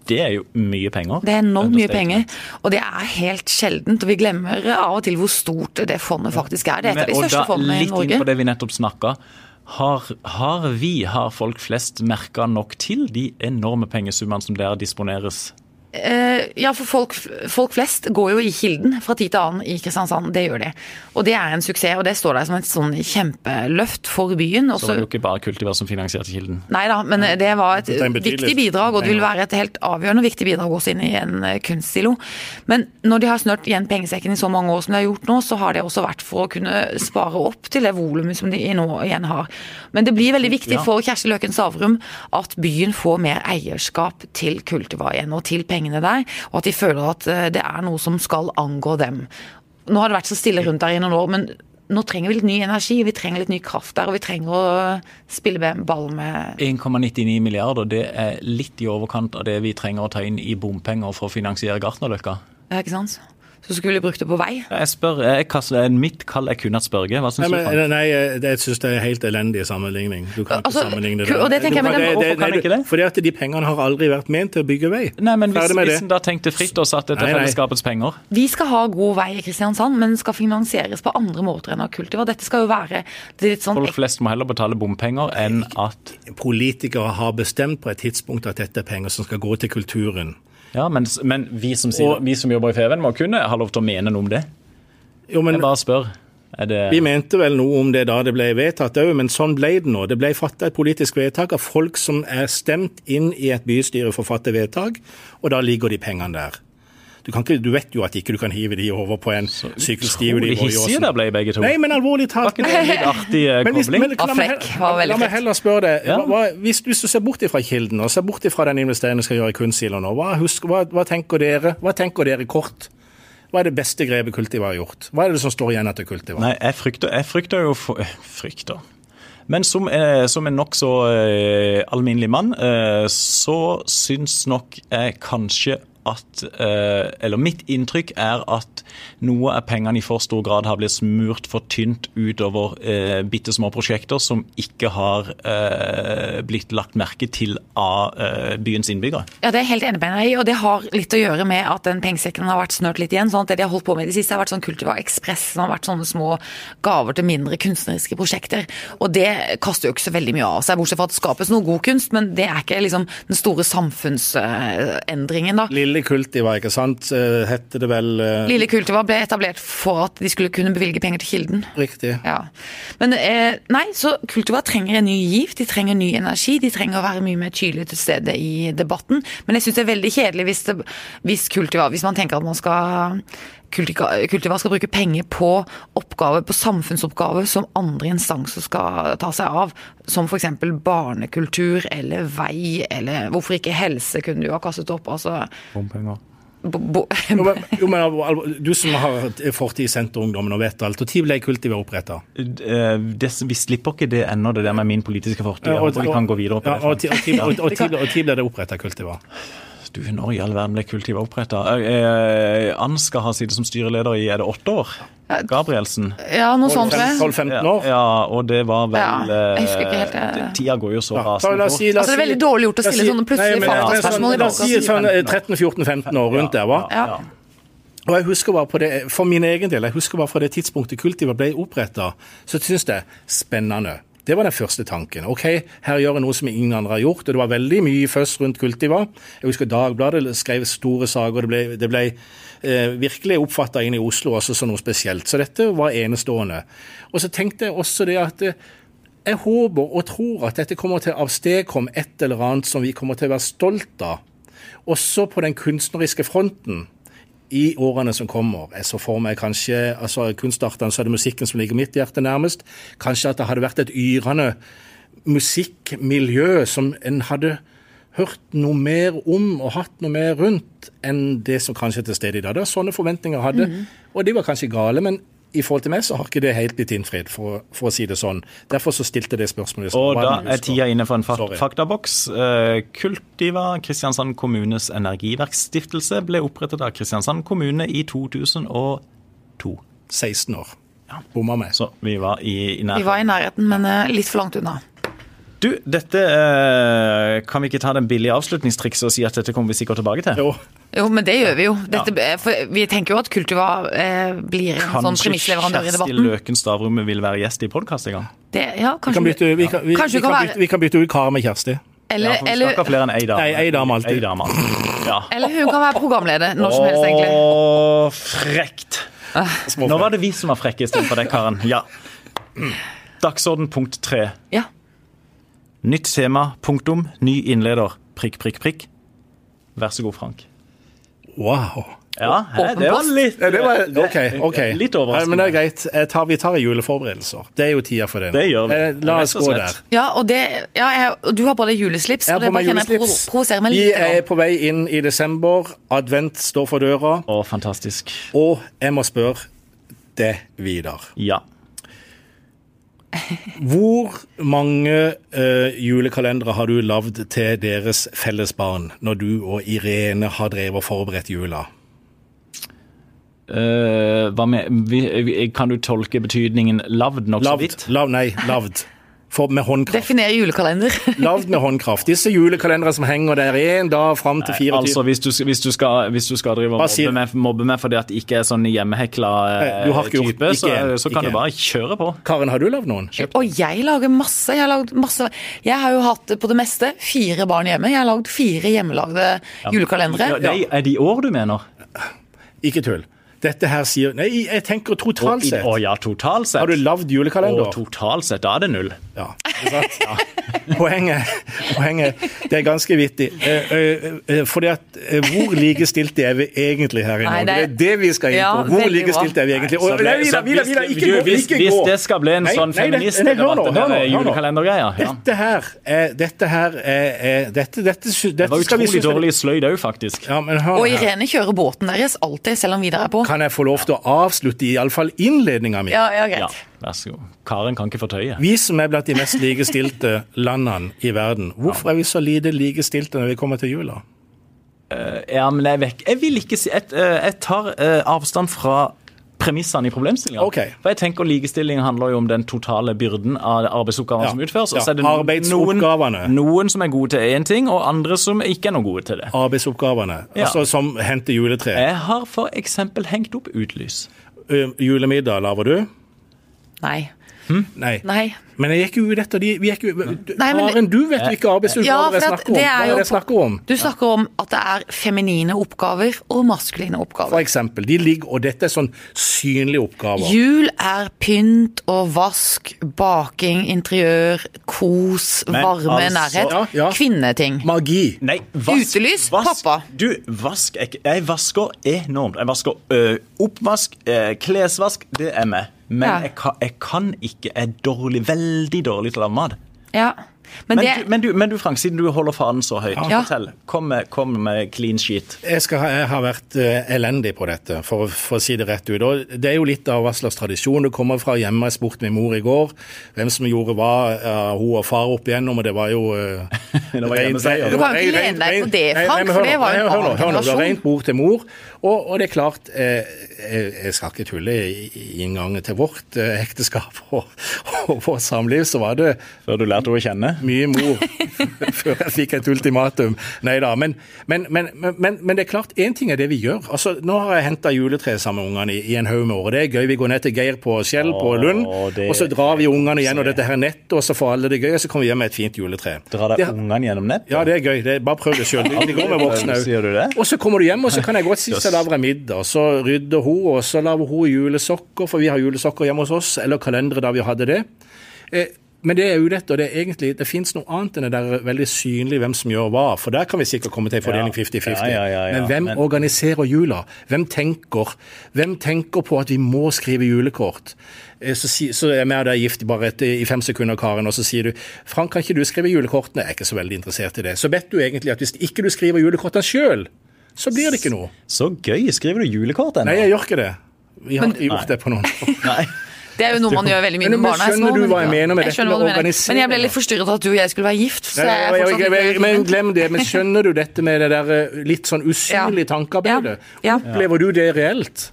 Det er jo mye penger. Det er enormt mye penger, og det er helt sjeldent. Og vi glemmer av og til hvor stort det fondet faktisk er. Det er et av de største fondene i Litt inn på det vi nettopp snakka. Har, har vi, har folk flest, merka nok til de enorme pengesummene som der disponeres? Eh, ja, for folk, folk flest går jo i Kilden fra tid til annen i Kristiansand. Det gjør de. Og det er en suksess, og det står der som et sånn kjempeløft for byen. Så var det jo ikke bare Kultiver som finansierte Kilden. Nei da, men det var et betydelig viktig bidrag, og det vil være et helt avgjørende viktig bidrag også inn i en eh, kunstsilo. Men når de har snørt igjen pengesekken i så mange år som de har gjort nå, så har det også vært for å kunne spare opp til det volumet som de nå igjen har. Men det blir veldig viktig Ja. for Kjersti Løken Stavrum at byen får mer eierskap til Kultiva igjen, og til pengene der, og at de føler at eh, det er noe som skal angå dem. Nå har det vært så stille rundt der i noen år, men nå trenger vi litt ny energi, vi trenger litt ny kraft der, og vi trenger å spille ball med 1,99 milliarder, det er litt i overkant av det vi trenger å ta inn i bompenger for å finansiere Gartnerløkka. Ja, ikke sant? Så skulle vi brukt det på vei. Jeg spør, jeg kaster, Mitt kall er kun et spørge. Hva syns du? Nei, nei, jeg, jeg syns det er helt elendig sammenligning. Du kan ikke Altså, sammenligne det. og det tenker jeg, men hvorfor kan nei, ikke det? Fordi at de pengene har aldri vært ment til å bygge vei. Nei, men Hvis, Ferdig hvis en da tenkte fritt og satt etter Nei, nei. fellesskapets penger Vi skal ha god vei i Kristiansand, men den skal finansieres på andre måter enn av kultiver. Dette skal jo være det er litt sånn Folk flest må heller betale bompenger enn at Politikere har bestemt på et tidspunkt at dette er penger som skal gå til kulturen. Ja, men, men vi, som sier, Og- vi som jobber i Feven, må kunne ha lov til å mene noe om det. Jo, men Jeg bare spør. Det Vi mente vel noe om det da det ble vedtatt òg, men sånn ble det nå. Det ble fatta et politisk vedtak av folk som er stemt inn i et bystyre for å fatte vedtak, og da ligger de pengene der. Du, kan ikke, du vet jo at ikke du kan hive de over på en sykkelsti Utrolig hissige der ble begge to. Nei, men alvorlig talt. Var ikke det en litt artig eh, Men hvis, kobling? men, la, Var meg, frekk, la meg heller spørre deg, Ja. hva, hvis, hvis du ser bort ifra Kilden og ser bort ifra den investeringen du skal gjøre i kunstsiloen nå, hva, husk, hva, hva, tenker dere, hva tenker dere kort? Hva er det beste grepet Kultiva har gjort? Hva er det som står igjen etter Kultiva? Nei, jeg frykter, jeg frykter jo for, eh, Frykter. Men som, eh, som en nokså eh, alminnelig mann, eh, så syns nok jeg kanskje at eh, Eller mitt inntrykk er at noe av pengene i for stor grad har blitt smurt for tynt utover eh, bitte små prosjekter som ikke har eh, blitt lagt merke til av eh, byens innbyggere. Ja, det er jeg helt enig med deg i, og det har litt å gjøre med at den pengesekken har vært snørt litt igjen. sånn at Det de har holdt på med i det siste, har vært sånn Kultiva Ekspress, som har vært sånne små gaver til mindre kunstneriske prosjekter. Og det kaster jo ikke så veldig mye av seg, bortsett fra at det skapes noe god kunst, men det er ikke liksom den store samfunnsendringen, da. Lille Kultiva, ikke sant, eh, hette det vel eh, Lille Kultiva ble etablert for at de skulle kunne bevilge penger til Kilden. Riktig. Ja. Men eh, nei, så Kultiva trenger en ny giv, de trenger ny energi, de trenger å være mye mer tydelige til stede i debatten. Men jeg syns det er veldig kjedelig hvis, det, hvis Kultiva, hvis man tenker at man skal Kultiva, skal bruke penger på oppgaver, på samfunnsoppgaver som andre instanser skal ta seg av. Som f.eks. barnekultur eller vei, eller hvorfor ikke helse kunne du ha kastet opp. Altså, Bompenger. bo, bo, Jo, men, Du som har fortid i Senterungdommen og vet alt, når ble Kultiva oppretta? Eh, vi slipper ikke det ennå, det der med min politiske fortid. Ja, og, og, vi kan gå videre på ja, det. og, ti ble det oppretta Kultiva? Du, når i all verden ble kultivet oppretta? Eh, Ann skal ha sittet som styreleder i er det åtte år? Gabrielsen. ja, noe sånt, tror jeg. 12-15 år? ja, og det var vel Ja, jeg husker ikke helt, eh, eh. det- Tida går jo så Ja, rasende fort. si- Altså, det er veldig dårlig gjort å stille si- sånne men- faktaspørsmål i La oss si sånn eh, 13-14-15 år rundt der, hva? Ja. Og jeg husker bare på det, For min egen del, jeg husker bare fra det tidspunktet Kultiva ble oppretta, så syns jeg spennende. Det var den første tanken. Ok, her gjør jeg noe som ingen andre har gjort. Og det var veldig mye først rundt Kultiva. Jeg husker Dagbladet skrev store saker. Det ble, det ble eh, virkelig oppfatta inn i Oslo også som noe spesielt. Så dette var enestående. Og så tenkte jeg også det at eh, jeg håper og tror at dette kommer til å avstedkomme et eller annet som vi kommer til å være stolt av. Også på den kunstneriske fronten i årene som kommer. Jeg så for meg kanskje altså Kunstartene så er det musikken som ligger mitt hjerte nærmest. Kanskje at det hadde vært et yrende musikkmiljø som en hadde hørt noe mer om og hatt noe mer rundt enn det som kanskje er til stede i dag. Det var sånne forventninger jeg hadde, og de var kanskje gale. men i forhold til meg så har ikke det helt blitt innfridd, for, for å si det sånn. Derfor så stilte det spørsmålet. Og da er tida inne for en fak Sorry. faktaboks. Eh, Kultiva, Kristiansand kommunes energiverkstiftelse, ble opprettet av Kristiansand kommune i 2002. 16 år. Ja. Bomma meg. Så vi var i, i Vi var i nærheten, men eh, litt for langt unna. Du, dette eh, Kan vi ikke ta den billige avslutningstrikset og si at dette kommer vi sikkert tilbake til? Jo. Jo, men det gjør vi jo. Dette, for vi tenker jo at Kultiva eh, blir en sånn premissleverandør i Kjersti debatten. Løken Stavrum vil være gjest i podkast en gang? Det, ja, Vi kanskje, kan bytte, vi kan, vi, vi kan kan bytte, vi kan bytte ut Karen med Kjersti. eller, Ja, for vi eller, skal ikke ha flere enn ei dame. Nei, ei dame alltid. Ei dame alltid. Ja. eller hun kan være programleder når som helst, egentlig. Åh, frekt. Småfrekt. Nå var det vi som var frekke istedenfor deg, Karen. Ja. Dagsorden punkt tre. Ja. Nytt tema, punktum. Ny innleder, prikk, prikk, prikk. Vær så god, Frank. Wow. Ja, hæ, det var litt Ja, det var, ok, ok. Litt Ja, overraskende. men det er greit. Jeg tar, vi tar juleforberedelser. Det er jo tida for det. nå. Det gjør vi. Eh, La oss gå der. Ja, og, det, ja, jeg, du har på deg juleslips, Jeg har det på meg juleslips. jeg Vi er på vei inn i desember. Advent står for døra. Å, fantastisk. Og jeg må spørre det, Vidar. Ja. Hvor mange eh, julekalendere har du lagd til deres felles barn når du og Irene har drevet og forberedt jula? Uh, hva med vi, Kan du tolke betydningen lavd nokså vidt? Lavd, nei, lavd. For med håndkraft. Definer julekalender. Lagd med håndkraft. Disse julekalendere som henger der én dag fram til 24 Altså, hvis du, hvis du, skal, hvis du skal drive og mobbe meg, mobbe meg fordi at det ikke er sånn hjemmehekla eh, ikke gjort- type, så, en, så kan ikke du bare kjøre på. Karen, har du lagd noen? Og jeg lager masse. Jeg har, lagd masse. jeg har jo hatt på det meste fire barn hjemme. Jeg har lagd fire hjemmelagde julekalendere. Ja, det er de år du mener? Ikke tull. Dette her sier Nei, jeg tenker totalt sett. Å ja, totalt sett. Har du lagd julekalender? Å, totalt sett, da er det null. Ja, ikke sant? Poenget, poenget Det er ganske vittig. Eh, eh, eh, fordi at Hvor likestilte er vi egentlig her i Norge? Det det er er- det vi skal inn på. Hvor likestilte er vi egentlig? Og, nei, Vidar, så Vidar, hvis- ikke gå! hvis, hvis det skal bli en sånn det- feministdebatt, det her julekalendergreia ja. Dette her er Dette her er, Dette, Dette, dette, Det dette skal vi Det var er- dårlig sløyd òg, faktisk. Ja, men hør Og. Irene kjører båten deres alltid, selv om Vidar er på. Kan jeg få lov til å avslutte iallfall innledninga mi? Ja, ja, Ja, vær så god. Karen kan ikke fortøye. Vi som er blant de mest likestilte landene i verden, hvorfor er vi så lite likestilte når vi kommer til jula? Ja, men jeg, vet, jeg vil ikke si Jeg, eh, jeg tar eh, avstand fra premissene i problemstillinga. Okay. For jeg tenker Likestilling handler jo om den totale byrden av arbeidsoppgavene Ja. som utføres. Og så er det noen, noen som er gode til én ting, og andre som ikke er noe gode til det. Arbeidsoppgavene. Ja. Altså som hente juletre. Jeg har for eksempel hengt opp utlys. Ø, julemiddag lager du? Nei. Nei. Nei. Men jeg gikk jo ut etter de vi gikk jo, Nei, men- Karen, du vet hvilke ikke arbeidsoppgaver ja, jeg snakker om. det Hva er jo det jeg snakker om? Du snakker om at det er feminine oppgaver og maskuline oppgaver. For eksempel. De ligger, og dette er sånn synlige oppgaver. Jul er pynt og vask, baking, interiør, kos, Men varme, altså- nærhet. Ja, ja. Kvinneting. Magi. Nei, vask, Utelys, vask, pappa. Du, vask jeg, jeg vasker enormt. Jeg vasker ø, oppvask, ø, klesvask, det er meg. Men Ja. jeg, kan, jeg kan ikke, jeg er dårlig, veldig dårlig til å lage mat. Ja. Men, Men, du, men, du, men du, Frank, siden du holder fanen så høyt, Ja. fortell. Kom med, kom med clean sheet. Jeg, skal, ha- jeg har vært eh, elendig på dette, for, å- for å si det rett ut. Og det er jo litt av hva slags tradisjon det kommer fra hjemme. Jeg spurte min mor i går hvem som gjorde hva, uh, hun og far opp igjennom, og det var jo uh, Det var hjemmeseier. Du kan ikke lene deg på det, Frank, for det var jo en annen generasjon. Det var rent bord til mor. Og, og det er klart, eh, jeg, jeg skal ikke tulle, i i inngangen til vårt eh, ekteskap og, og vårt samliv, så var det Før du lærte henne å kjenne? Mye mor før jeg fikk et ultimatum. Nei da. Men, men, men, men, men det er klart, én ting er det vi gjør. Altså, Nå har jeg henta juletre sammen med ungene i, i en haug med år. Det er gøy. Vi går ned til Geir på Skjell på Lund, det- og så drar vi ungene gjennom dette her nettet, og så får alle det gøy, og så kommer vi hjem med et fint juletre. Drar deg ungene gjennom nettet? ja, det er gøy. Det er, bare prøv det sjøl. De går med voksne òg. Og så kommer du hjem, og så kan jeg godt si lager jeg middag. Så rydder hun, og så lager hun julesokker, for vi har julesokker hjemme hos oss, eller kalendere da vi hadde det. Eh, men det er jo dette, og det er egentlig, det fins noe annet enn det der veldig synlig hvem som gjør hva. For der kan vi sikkert komme til en fordeling 50-50. Ja, ja, ja, ja. Men hvem Men- organiserer jula? Hvem tenker? Hvem tenker på at vi må skrive julekort? Eh, Så, si, så er vi der gift bare et, i fem sekunder, Karen, og så sier du Frank, kan ikke du skrive julekortene? Jeg er ikke så veldig interessert i det. Så vet du egentlig at hvis ikke du skriver julekortene sjøl, så blir det ikke noe. Så gøy! Skriver du julekort ennå? Nei, jeg gjør ikke det. Vi har ikke gjort det på noen år. Det er jo noe man gjør veldig mye med barna. er skjønner små, du hva jeg mener med dette med å organisere? Men jeg ble litt forstyrret av at du og jeg skulle være gift. Så jeg Nei, jeg- jeg- men glem det. Men skjønner du dette med det der eh, litt sånn usynlige tankearbeidet? Ja. Opplever du det reelt?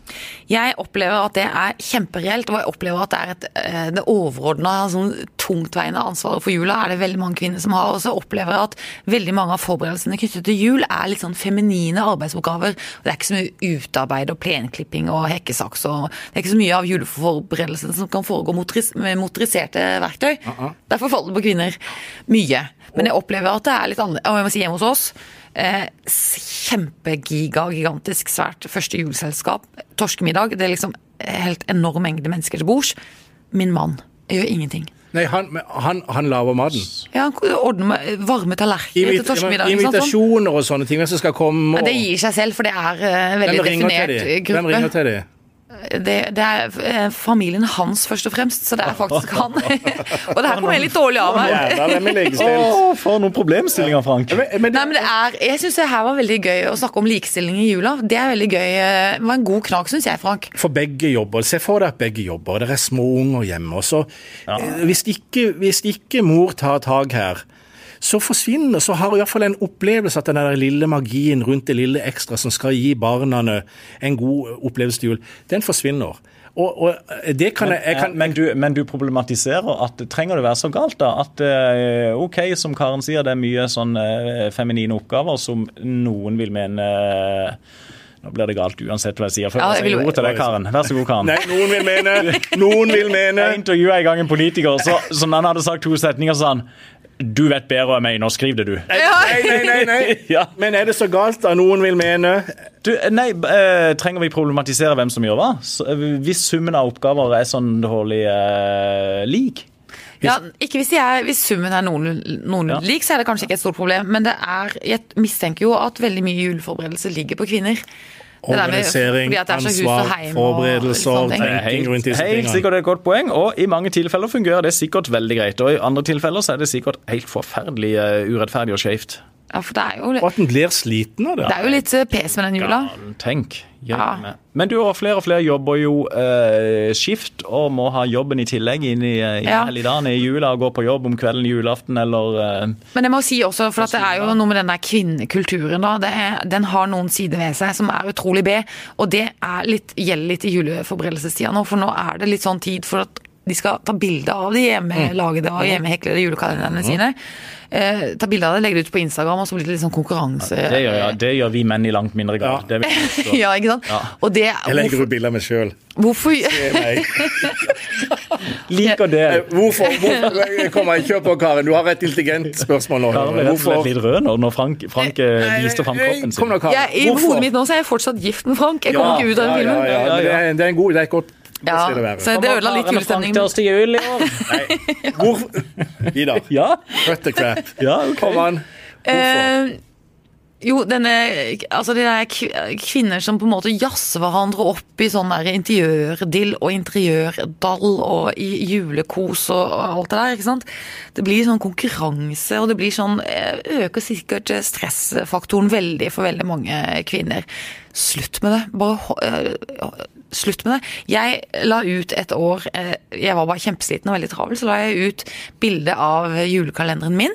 Jeg opplever at det er kjempereelt, og jeg opplever at det er et, eh, det overordna sånn tungtveiende ansvaret for jula er det veldig mange kvinner som har. Og så opplever jeg at veldig mange av forberedelsene knyttet til jul er litt sånn feminine arbeidsoppgaver. Det er ikke så mye utarbeid og plenklipping og hekkesaks og Det er ikke så mye av juleforberedelsene som kan foregå motoris med motoriserte verktøy. Derfor faller det på kvinner mye. Men jeg opplever at det er litt annerledes. Og jeg må si hjemme hos oss eh, Kjempegiga, gigantisk svært første juleselskap. Torskemiddag. Det er liksom helt enorm mengde mennesker til bords. Min mann gjør ingenting. Nei, han, men han, han lager maten. Ja, han ordner med varme tallerkener til torskemiddag. ikke sant, sånn. Invitasjoner og sånne ting. Hvem som skal komme og... og det gir seg selv, for det er en veldig ringer til definert de? gruppe. Hvem ringer til de? Det, det er eh, familien hans først og fremst, så det er faktisk han. og det her kommer jeg litt dårlig av meg. Å, for noen problemstillinger, Frank. Men, men, Nei, men det er, Jeg syns det her var veldig gøy å snakke om likestilling i jula. Det er veldig gøy. eh, Det var en god knak, syns jeg, Frank. for begge jobber. Se for deg at begge jobber, Dere det er små unger hjemme. og så, ja. hvis, ikke, hvis ikke mor tar tak her, så forsvinner Så har i hvert fall en opplevelse at den der lille magien rundt det lille ekstra som skal gi barna en god opplevelse til jul, den forsvinner. Og, og det kan jeg, jeg kan, men, du, men du problematiserer at trenger det være så galt, da? At eh, OK, som Karen sier, det er mye sånn eh, feminine oppgaver som noen vil mene eh, Nå blir det galt uansett hva jeg sier. Før Ja, jeg jeg vil- sier til deg, Karen. Vær så god, Karen. Nei, noen vil mene, noen vil mene Jeg intervjua en gang en politiker, så, som han hadde sagt to setninger, så sa han Du vet bedre hva jeg mener, skriv det, du. Nei, nei, nei, nei. Ja. Men er det så galt da noen vil mene? Du, nei, eh, Trenger vi problematisere hvem som gjør hva? Eh, hvis summen av oppgaver er sånn dårlig eh, lik? Ja, ikke hvis, er, hvis summen er noen, noen Ja. lik, så er det kanskje ikke et stort problem. Men det er, jeg mistenker jo at veldig mye juleforberedelse ligger på kvinner. Det der med- Organisering, er og ansvar, forberedelser, ting. tenk- Tenking rundt disse helt sikkert et godt poeng, og i mange tilfeller fungerer det sikkert veldig greit. Og i andre tilfeller så er det sikkert helt forferdelig eh, urettferdig og skjevt. Ja, for det er jo, Og at en blir sliten av det. det er jo litt eh, pes med den jula. Tenk. Ja. Men du og flere og flere jobber jo eh, skift og må ha jobben i tillegg inn i, eh, i Ja. helligdagene i jula og gå på jobb om kvelden julaften eller eh, Men jeg må si også, for at det er jo noe med den der kvinnekulturen, da. Det er, den har noen sider ved seg som er utrolig B. Og det er litt, gjelder litt i juleforberedelsestida nå, for nå er det litt sånn tid for at de skal ta bilde av de hjemmelagde og hjemmeheklede julekalenderne sine. Eh, ta bilde av det, legge det ut på Instagram, og så blir det litt sånn konkurranse. det, gjør, ja, det gjør vi menn i langt mindre grad. Ja. Det vil jeg ja, ikke sant? Og det Jeg legger ut bilder av meg sjøl. hvorfor Liker det. Hvorfor? hvorfor Kom jeg kjør på, Karen. Du har et intelligent spørsmål nå. Karen ble rett og slett litt rød nå når Frank, Frank eh, viste fram kroppen Kom sin. nå, Karen. jeg, I hodet mitt nå så er jeg fortsatt gift med Frank. Jeg kommer ikke ut av den ja, filmen. ja, ja, men det, er, det er en god, det er et godt Ja, det, være. så det ødela litt julestemningen. til oss til jul i år. Hvor, Vidar, Ja, cut the crap. ja okay. Kom an. Eh, jo, denne Altså de der kvinner som på en måte jazzer hverandre opp i sånn der interiørdill og interiørdall og i julekos og, alt det der, ikke sant. Det blir sånn konkurranse, og det blir sånn eh, Øker sikkert eh, stressfaktoren veldig for veldig mange kvinner. Slutt med det. Bare Slutt med det. Jeg la ut et år eh, Jeg var bare kjempesliten og veldig travel, så la jeg ut bilde av julekalenderen min.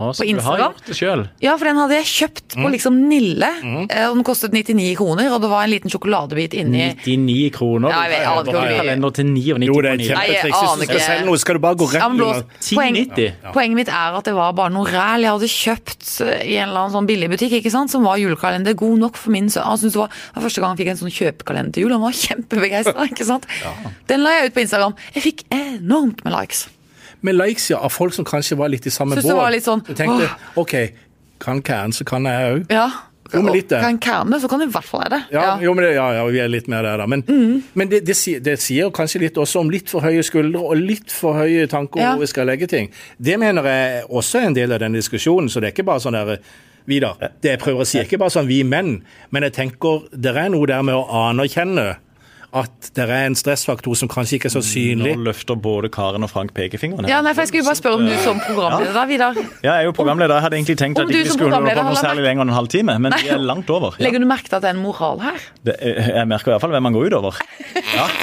Å, så på du har Instagram. gjort det selv. Ja, for den hadde jeg kjøpt på liksom Nille. Mm. og Den kostet 99 kroner, og det var en liten sjokoladebit inni. 99 kroner. Ja, jeg aner ikke. Kalender til 99 Jo, det er kjempetriks. Hvis du skal selge noe, skal du bare gå rett under. poeng, 10,90. poenget mitt er at det var bare noe ræl jeg hadde kjøpt eh, i en eller annen sånn billigbutikk, ikke sant, som var julekalender god nok for min sønn. Han syntes det var, var første gang han fikk en sånn kjøpekalender til jul. Han var kjempebegeistra, ikke sant. Den la jeg ut på Instagram. Jeg fikk enormt med likes. Ja, av folk som kanskje var litt i samme Synes båt. sånn, Du tenkte OK, kan Karen, så kan jeg òg. Ja. Jo, men litt det. Kan kerne, så kan du i hvert fall jeg det. Ja, Jo, men det, ja, ja, vi er litt mer der, da. Men, Mm. men det, det, det sier kanskje litt også om litt for høye skuldre og litt for høye tanker om Ja. hvor vi skal legge ting. Det mener jeg også er en del av den diskusjonen, så det er ikke bare sånn der Vidar, det jeg prøver å si, er ikke bare sånn vi menn, men jeg tenker det er noe der med å anerkjenne at det er en stressfaktor som kanskje ikke er så synlig. Nå løfter både Karen og Frank pekefingeren. her. Ja, nei, for Jeg skulle bare spørre om du som programleder, da, Vidar. Ja, jeg er jo programleder. Jeg hadde egentlig tenkt at ikke vi skulle holde på noe særlig lenger enn en halvtime, men Nei. vi er langt over. Ja. Legger du merke til at det er en moral her? Det, jeg merker i hvert fall hvem man går utover.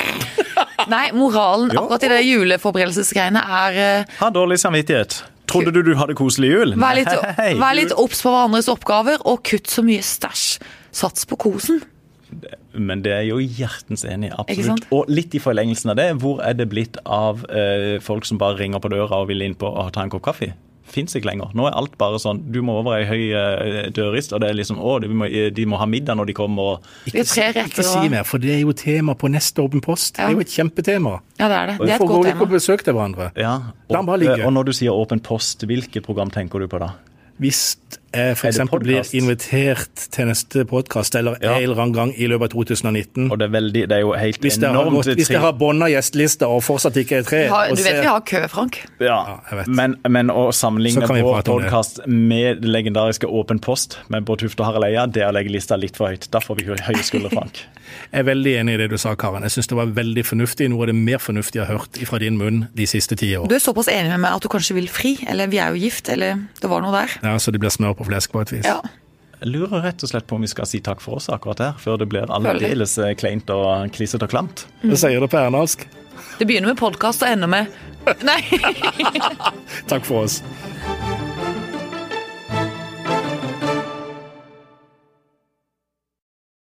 Nei, moralen akkurat i det juleforberedelsesgreiene er eh, Ha dårlig samvittighet. Trodde du du hadde koselig jul? Vær litt, vær litt obs på hverandres oppgaver, og kutt så mye stæsj. Sats på kosen. Men det er jo hjertens enig, absolutt. Og litt i forlengelsen av det, hvor er det blitt av eh, folk som bare ringer på døra og vil inn på og ta en kopp kaffe? Fins ikke lenger. Nå er alt bare sånn du må over ei høy eh, dørrist, og det er liksom å, de må, de må ha middag når de kommer. og retter Ikke si mer, for det er jo tema på neste Åpen post. Det er jo et kjempetema. Ja, det er det. Det er et Hvorfor godt går de ikke på besøk til hverandre? Ja, bare ligge. og når du sier åpen post, hvilket program tenker du på da? Hvis f.eks. det blir invitert til neste podkast eller Ja. en eller annen gang i løpet av 2019 Og det er, veldig, det er jo helt Hvis det enormt gått, hvis det har bånda gjestelista og fortsatt ikke er tre har, og du vet vi har kø, Frank. Ja, jeg vet. men, men å sammenligne vår podkast med det legendariske Åpen post med Bård Tufte og Harald Eia, det er å legge lista litt for høyt. Da får vi hø- høye skuldre, Frank. Jeg er veldig enig i det du sa, Karen. Jeg syns det var veldig fornuftig. Noe av det mer fornuftige jeg har hørt fra din munn de siste ti år. Du er såpass enig med meg at du kanskje vil fri, eller vi er jo gift, eller det var noe der. Ja, Så det blir smør på flesk på et vis. Ja. Jeg lurer rett og slett på om vi skal si takk for oss akkurat her, før det blir aldeles eh, kleint og klissete og klamt. Det sier det på ernalsk. Det begynner med podkast og ender med Nei! Takk for oss.